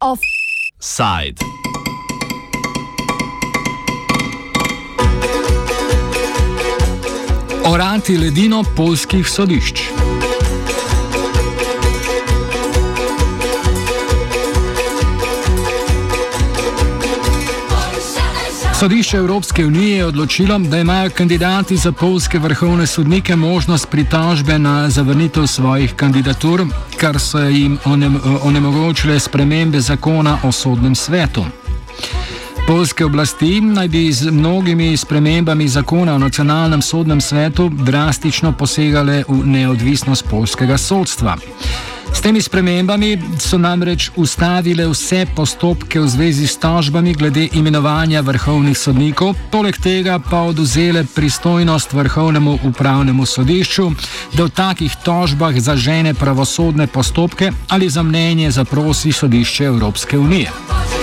Offside. Orati ledino polskih sodišč. Sodišče Evropske unije je odločilo, da imajo kandidati za polske vrhovne sodnike možnost pritožbe na zavrnitev svojih kandidatur, kar so jim onemogočile spremembe zakona o sodnem svetu. Polske oblasti naj bi z mnogimi spremembami zakona o nacionalnem sodnem svetu drastično posegale v neodvisnost polskega sodstva. S temi spremembami so namreč ustavile vse postopke v zvezi s tožbami glede imenovanja vrhovnih sodnikov, poleg tega pa oduzele pristojnost vrhovnemu upravnemu sodišču, da v takih tožbah zažene pravosodne postopke ali za mnenje zaprosi sodišče Evropske unije.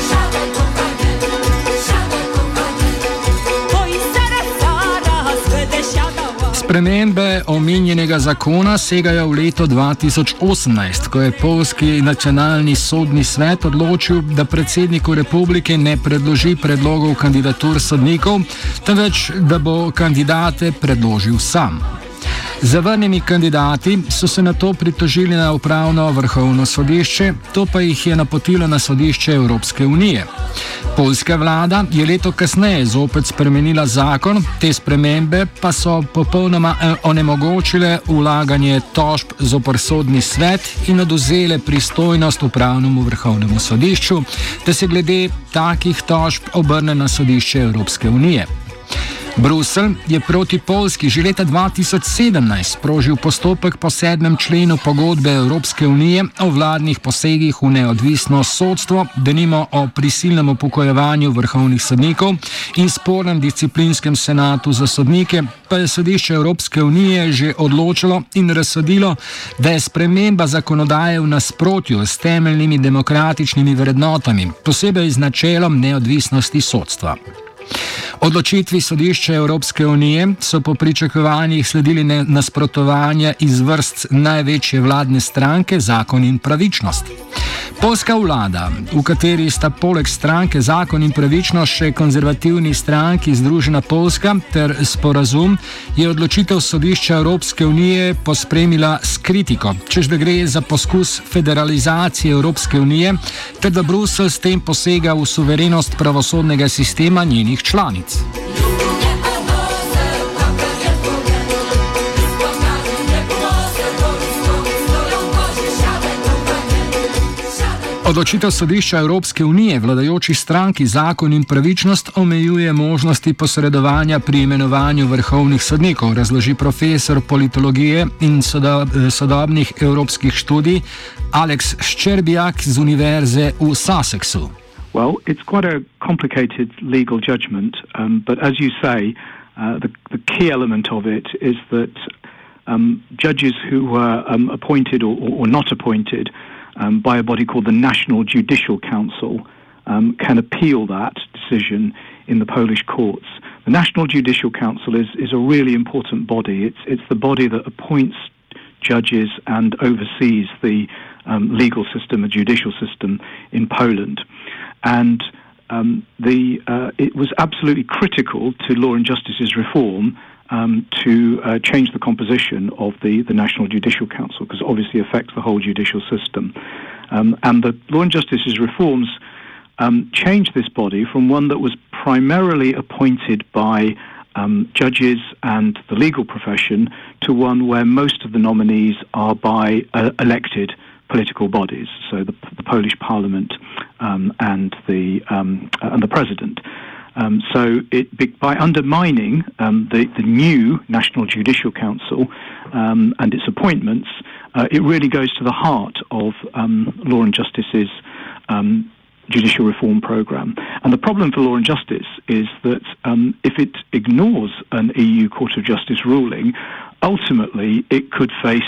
Spremembe omenjenega zakona segajo v leto 2018, ko je Polski nacionalni sodni svet odločil, da predsedniku republike ne predloži predlogov kandidatur sodnikov, temveč da bo kandidate predložil sam. Zavrnjeni kandidati so se na to pritožili na upravno vrhovno sodišče, to pa jih je napotilo na sodišče Evropske unije. Poljska vlada je leto kasneje zopet spremenila zakon, te spremembe pa so popolnoma eh, onemogočile ulaganje tožb z oprsodni svet in oduzele pristojnost upravnemu vrhovnemu sodišču, da se glede takih tožb obrne na sodišče Evropske unije. Bruselj je proti Polski že leta 2017 sprožil postopek po sedmem členu pogodbe Evropske unije o vladnih posegih v neodvisno sodstvo, denimo o prisilnem upokojevanju vrhovnih sodnikov in spornem disciplinskem senatu za sodnike, pa je sodišče Evropske unije že odločilo in razsodilo, da je sprememba zakonodaje v nasprotju s temeljnimi demokratičnimi vrednotami, posebej z načelom neodvisnosti sodstva. Odločitvi sodišča Evropske unije so po pričakovanjih sledili nasprotovanja iz vrst največje vladne stranke Zakon in pravičnost. Polska vlada, v kateri sta poleg stranke Zakon in pravičnost še konzervativni stranki Združena Polska ter sporazum, je odločitev sodišča Evropske unije pospremila s kritiko, čež da gre za poskus federalizacije Evropske unije ter da Bruselj s tem posega v suverenost pravosodnega sistema njenih članic. Odločitev sodišča Evropske unije vladajoči stranki zakon in pravičnost omejuje možnosti posredovanja pri imenovanju vrhovnih sodnikov, razloži profesor politologije in sodobnih evropskih študij Alex Ščerbijak z Univerze v Sussexu. Well, it's quite a complicated legal judgment, um, but as you say, uh, the, the key element of it is that um, judges who were um, appointed or, or, not appointed um, by a body called the National Judicial Council um, can appeal that decision in the Polish courts. The National Judicial Council is, is a really important body. It's, it's the body that appoints judges and oversees the um, legal system, the judicial system in Poland. And um, the, uh, it was absolutely critical to Law and Justice's reform um, to uh, change the composition of the, the National Judicial Council because obviously affects the whole judicial system. Um, and the Law and Justice's reforms um, changed this body from one that was primarily appointed by um, judges and the legal profession to one where most of the nominees are by uh, elected political bodies, so the, the Polish Parliament and the um, and the President. Um, so it, by undermining um, the, the, new National Judicial Council um, and its appointments, uh, it really goes to the heart of um, Law and Justice's um, judicial reform program. And the problem for Law and Justice is that um, if it ignores an EU Court of Justice ruling, ultimately it could face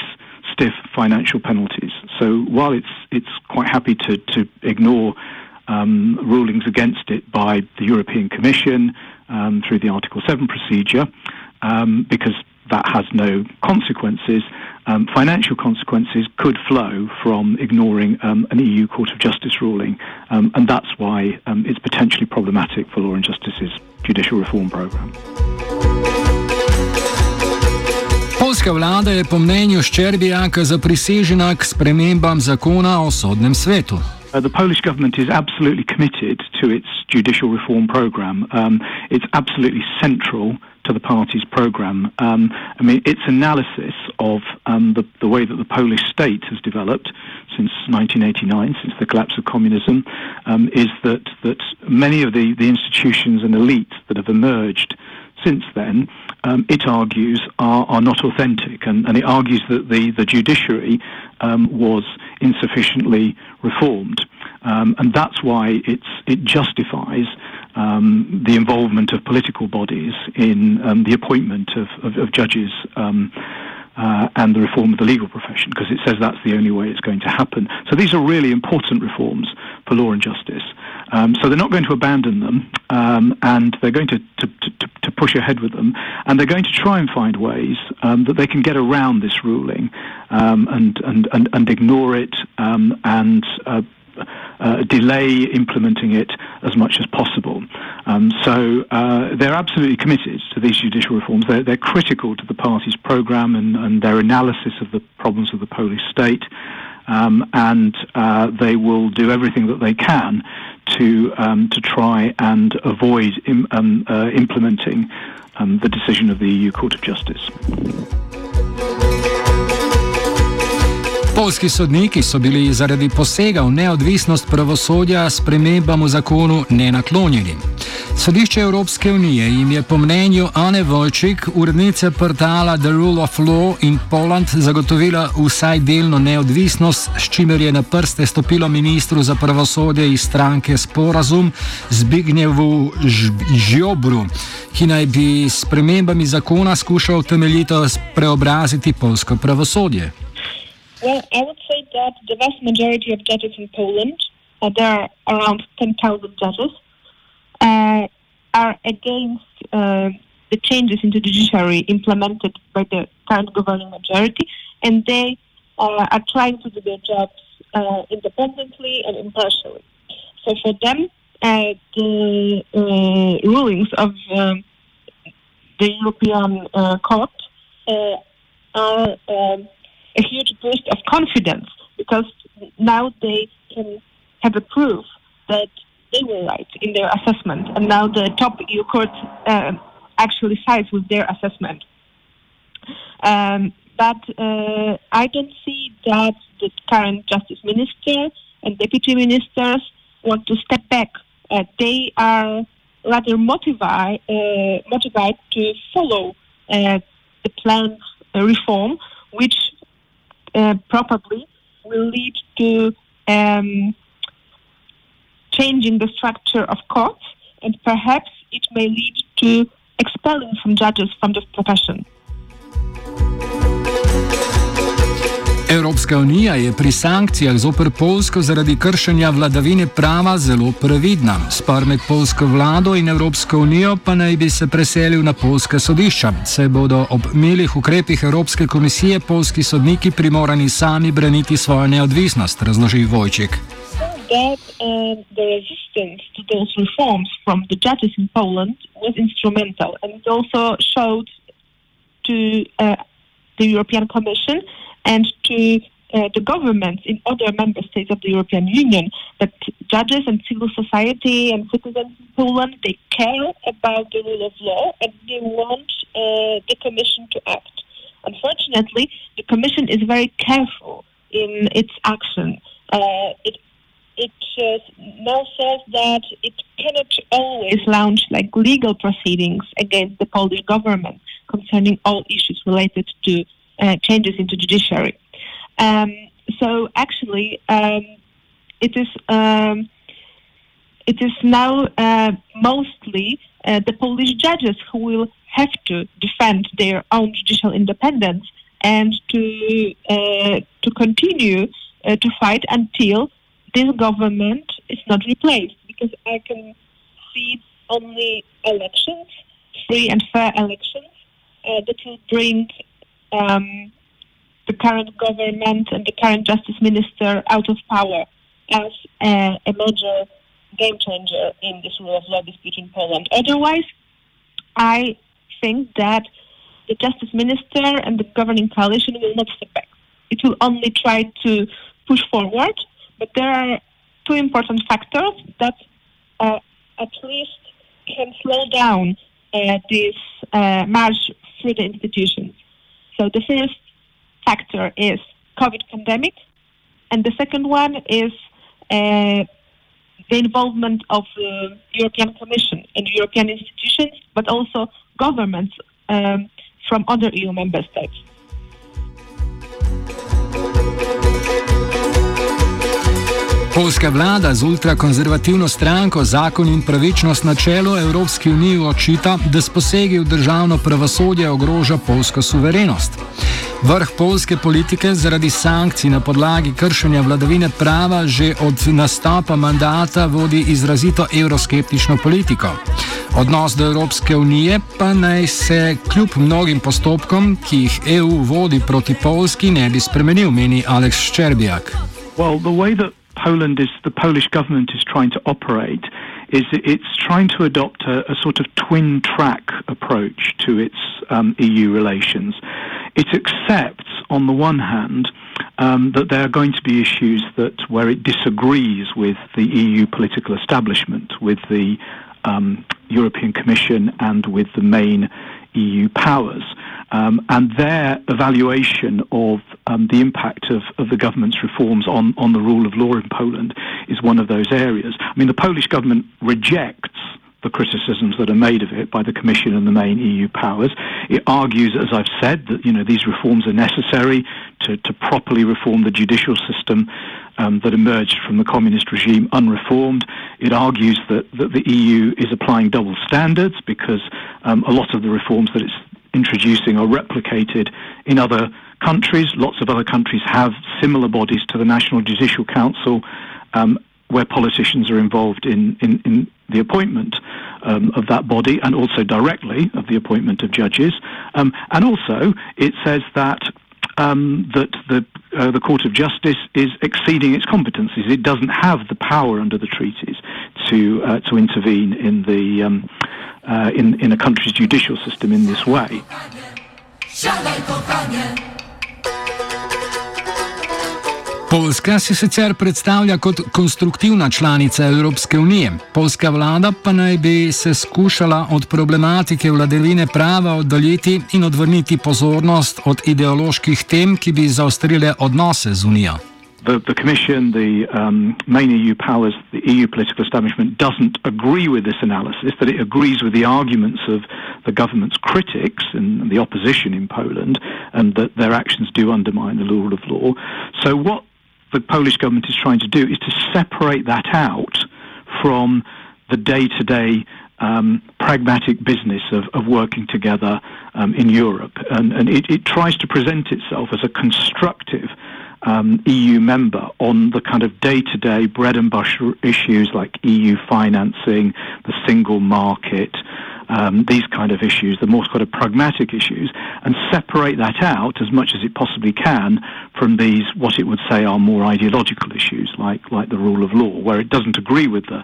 stiff financial penalties. So while it's it's quite happy to to ignore um, rulings against it by the European Commission, um, through the Article 7 procedure um, because that has no consequences. Um, financial consequences could flow from ignoring um, an EU Court of Justice ruling, um, and that's why it's potentially problematic for Law and Justice's judicial reform program. Vlada je po mnenju Ščerbijaka k spremembam zakona o sodnem svetu. Uh, the Polish government is absolutely committed to its judicial reform program. Um, it's absolutely central to the party's program. Um, I mean, its analysis of um, the, the, way that the Polish state has developed since 1989, since the collapse of communism, um, is that, that many of the, the institutions and elites that have emerged since then, um, it argues, are, are not authentic. And, and, it argues that the, the judiciary um, was insufficiently reformed. Um, and that's why it's, it justifies um, the involvement of political bodies in um, the appointment of, of, of judges. Um, uh, and the reform of the legal profession, because it says that's the only way it's going to happen. So these are really important reforms for law and justice. Um, so they're not going to abandon them, um, and they're going to, to, push ahead with them, and they're going to try and find ways um, that they can get around this ruling um, and, and, and, and ignore it um, and uh, uh, delay implementing it as much as possible. Um, so uh, they're absolutely committed to these judicial reforms. They're, they're critical to the party's programme and, and, their analysis of the problems of the Polish state. Um, and uh, they will do everything that they can to um, to try and avoid Im, um, uh, implementing um, the decision of the EU Court of Justice. Polski sodniki so bili zaradi posega v neodvisnost pravosodja spremembam v zakonu nenaklonjeni. Sodišče Evropske unije jim je po mnenju Ane Volčik, urednice portala The Rule of Law in Poland, zagotovila vsaj delno neodvisnost, s čimer je na prste stopilo ministru za pravosodje iz stranke Sporazum Zbignjevu Žjobru, ki naj bi s spremembami zakona skušal temeljito preobraziti polsko pravosodje. Well, I would say that the vast majority of judges in Poland, uh, there are around 10,000 judges, uh, are against uh, the changes in the judiciary implemented by the current governing majority, and they uh, are trying to do their jobs uh, independently and impartially. So for them, uh, the rulings of um, the European Court are um, a huge boost of confidence because now they can have a proof that they were right in their assessment, and now the top EU court uh, actually sides with their assessment. Um, but uh, I don't see that the current justice minister and deputy ministers want to step back. Uh, they are rather motivated, uh, motivated to follow uh, the planned reform, which uh, probably will lead to um, changing the structure of courts, and perhaps it may lead to expelling some judges from the profession. Evropska unija je pri sankcijah zoper Polsko zaradi kršenja vladavine prava zelo previdna. Spor med polsko vlado in Evropsko unijo pa naj bi se preselil na polska sodišča. Se bodo ob milih ukrepih Evropske komisije polski sodniki primorani sami braniti svojo neodvisnost, razloži Vojček. That uh, the resistance to those reforms from the judges in Poland was instrumental, and it also showed to uh, the European Commission and to uh, the governments in other member states of the European Union that judges and civil society and citizens in Poland they care about the rule of law and they want uh, the Commission to act. Unfortunately, the Commission is very careful in its action. Uh, it it now says that it cannot always launch like legal proceedings against the Polish government concerning all issues related to uh, changes into judiciary. Um, so actually, um, it is um, it is now uh, mostly uh, the Polish judges who will have to defend their own judicial independence and to uh, to continue uh, to fight until this government is not replaced. Because I can see only elections, free and fair elections, uh, that will bring um, the current government and the current justice minister out of power as a, a major game changer in this rule of law dispute in Poland. Otherwise, I think that the justice minister and the governing coalition will not step back. It will only try to push forward, but there are two important factors that uh, at least can slow down uh, this uh, march through the institutions. So the first factor is COVID pandemic, and the second one is uh, the involvement of the European Commission and European institutions, but also governments um, from other EU member states. Polska vlada z ultrakonzervativno stranko Zakon in pravičnost na čelu Evropski uniji očita, da s posegi v državno pravosodje ogroža polsko suverenost. Vrh polske politike zaradi sankcij na podlagi kršenja vladavine prava že od nastopa mandata vodi izrazito euroskeptično politiko. Odnos do Evropske unije pa naj se kljub mnogim postopkom, ki jih EU vodi proti Polski, ne bi spremenil, meni Aleks Ščerbijak. Well, Poland is the Polish government is trying to operate is it's trying to adopt a, a sort of twin track approach to its um, EU relations. It accepts, on the one hand, um, that there are going to be issues that where it disagrees with the EU political establishment, with the um, European Commission, and with the main EU powers. Um, and their evaluation of um, the impact of, of the government's reforms on, on the rule of law in Poland is one of those areas. I mean, the Polish government rejects the criticisms that are made of it by the Commission and the main EU powers. It argues, as I've said, that you know these reforms are necessary to, to properly reform the judicial system um, that emerged from the communist regime unreformed. It argues that, that the EU is applying double standards because um, a lot of the reforms that it's introducing are replicated in other countries. Lots of other countries have similar bodies to the National Judicial Council um, where politicians are involved in, in, in the appointment um, of that body and also directly of the appointment of judges. Um, and also, it says that um, that the uh, the Court of Justice is exceeding its competencies. It doesn't have the power under the treaties to uh, to intervene in the um, uh, in in a country's judicial system in this way. Poljska se sicer predstavlja kot konstruktivna članica Evropske unije. Poljska vlada pa naj bi se skušala od problematike vladavine prava oddaljiti in odvrniti pozornost od ideoloških tem, ki bi zaostrile odnose z unijo. The, the Commission, the um, main EU powers, the EU political establishment doesn't agree with this analysis, that it agrees with the arguments of the government's critics and the opposition in Poland, and that their actions do undermine the rule of law. So, what the Polish government is trying to do is to separate that out from the day to day pragmatic business of, of working together um, in Europe. And, and it, it, tries to present itself as a constructive um, EU member on the kind of day to day bread and butter issues like EU financing, the single market, um, these kind of issues, the more sort of pragmatic issues, and separate that out as much as it possibly can from these, what it would say are more ideological issues, like, like the rule of law, where it doesn't agree with the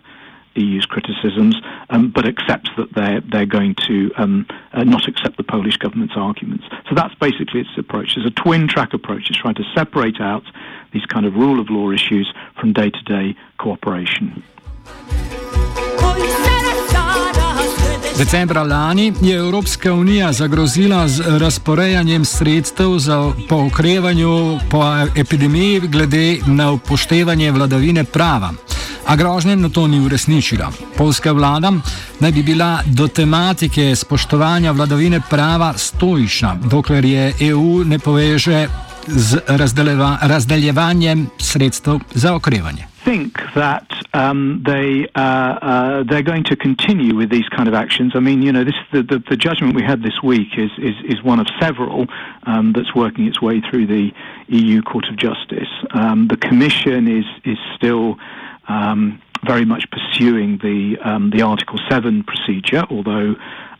EU's criticisms, um, but accepts that they're, they're going to um, uh, not accept the Polish government's arguments. So that's basically its approach. It's a twin track approach. It's trying to separate out these kind of rule of law issues from day to day cooperation. Decembra lani je Evropska unija zagrozila z razporejanjem sredstev za po okrevanju po epidemiji glede na upoštevanje vladavine prava. A grožnje na to ni uresničila. Polska vlada naj bi bila do tematike spoštovanja vladavine prava stoična, dokler je EU ne poveže z razdeljevanjem sredstev za okrevanje. think that um, they uh, uh, they're going to continue with these kind of actions. I mean, you know, this the, the, the judgment we had this week is is, is one of several um, that's working its way through the EU Court of Justice. Um, the Commission is is still um, very much pursuing the um, the Article Seven procedure, although.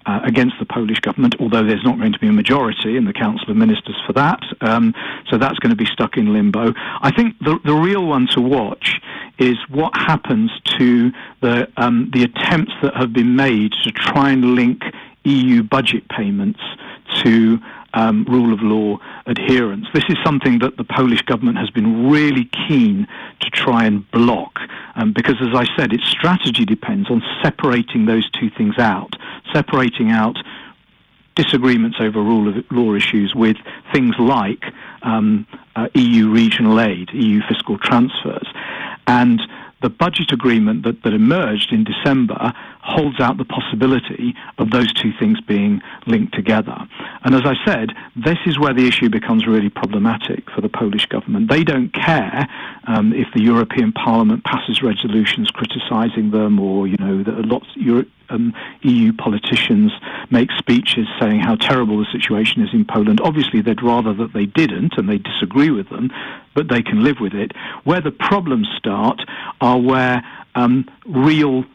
Uh, against the Polish government, although there's not going to be a majority in the Council of Ministers for that. Um, so that's going to be stuck in limbo. I think the, the real one to watch is what happens to the, um, the attempts that have been made to try and link EU budget payments to um, rule of law adherence. This is something that the Polish government has been really keen to try and block um, because, as I said, its strategy depends on separating those two things out, separating out disagreements over rule of law issues with things like um, uh, EU regional aid, EU fiscal transfers. And the budget agreement that, that emerged in December holds out the possibility of those two things being linked together. And as I said, this is where the issue becomes really problematic for the Polish government. They don't care um, if the European Parliament passes resolutions criticising them or, you know, that lots Euro- um, EU politicians make speeches saying how terrible the situation is in Poland. Obviously, they'd rather that they didn't and they disagree with them, but they can live with it. Where the problems start are where um, real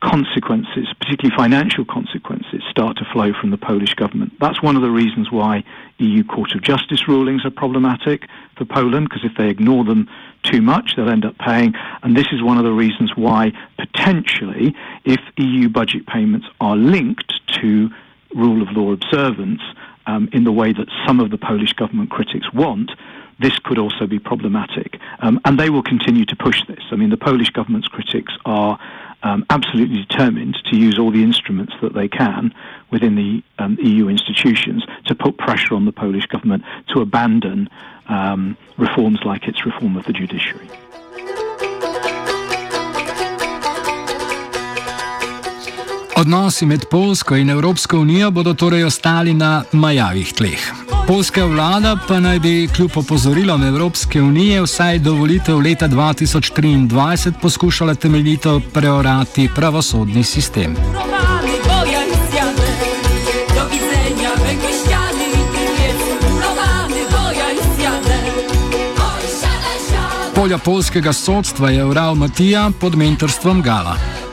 consequences, particularly financial consequences, start to flow from the Polish government. That's one of the reasons why EU Court of Justice rulings are problematic for Poland, because if they ignore them too much, they'll end up paying. And this is one of the reasons why, potentially, if EU budget payments are linked to rule of law observance um, in the way that some of the Polish government critics want, this could also be problematic. Um, and they will continue to push this. I mean, the Polish government's critics are um, absolutely determined to use all the instruments that they can within the um, EU institutions to put pressure on the Polish government to abandon um, reforms like its reform of the judiciary. Odnosi med Polsko in Evropsko unijo bodo torej ostali na majavih tleh. Polska vlada pa naj bi kljub opozorilom Evropske unije vsaj do volitev leta 2023 poskušala temeljito preorati pravosodni sistem. Polja polskega sodstva je ural Matija pod mentorstvom Gala.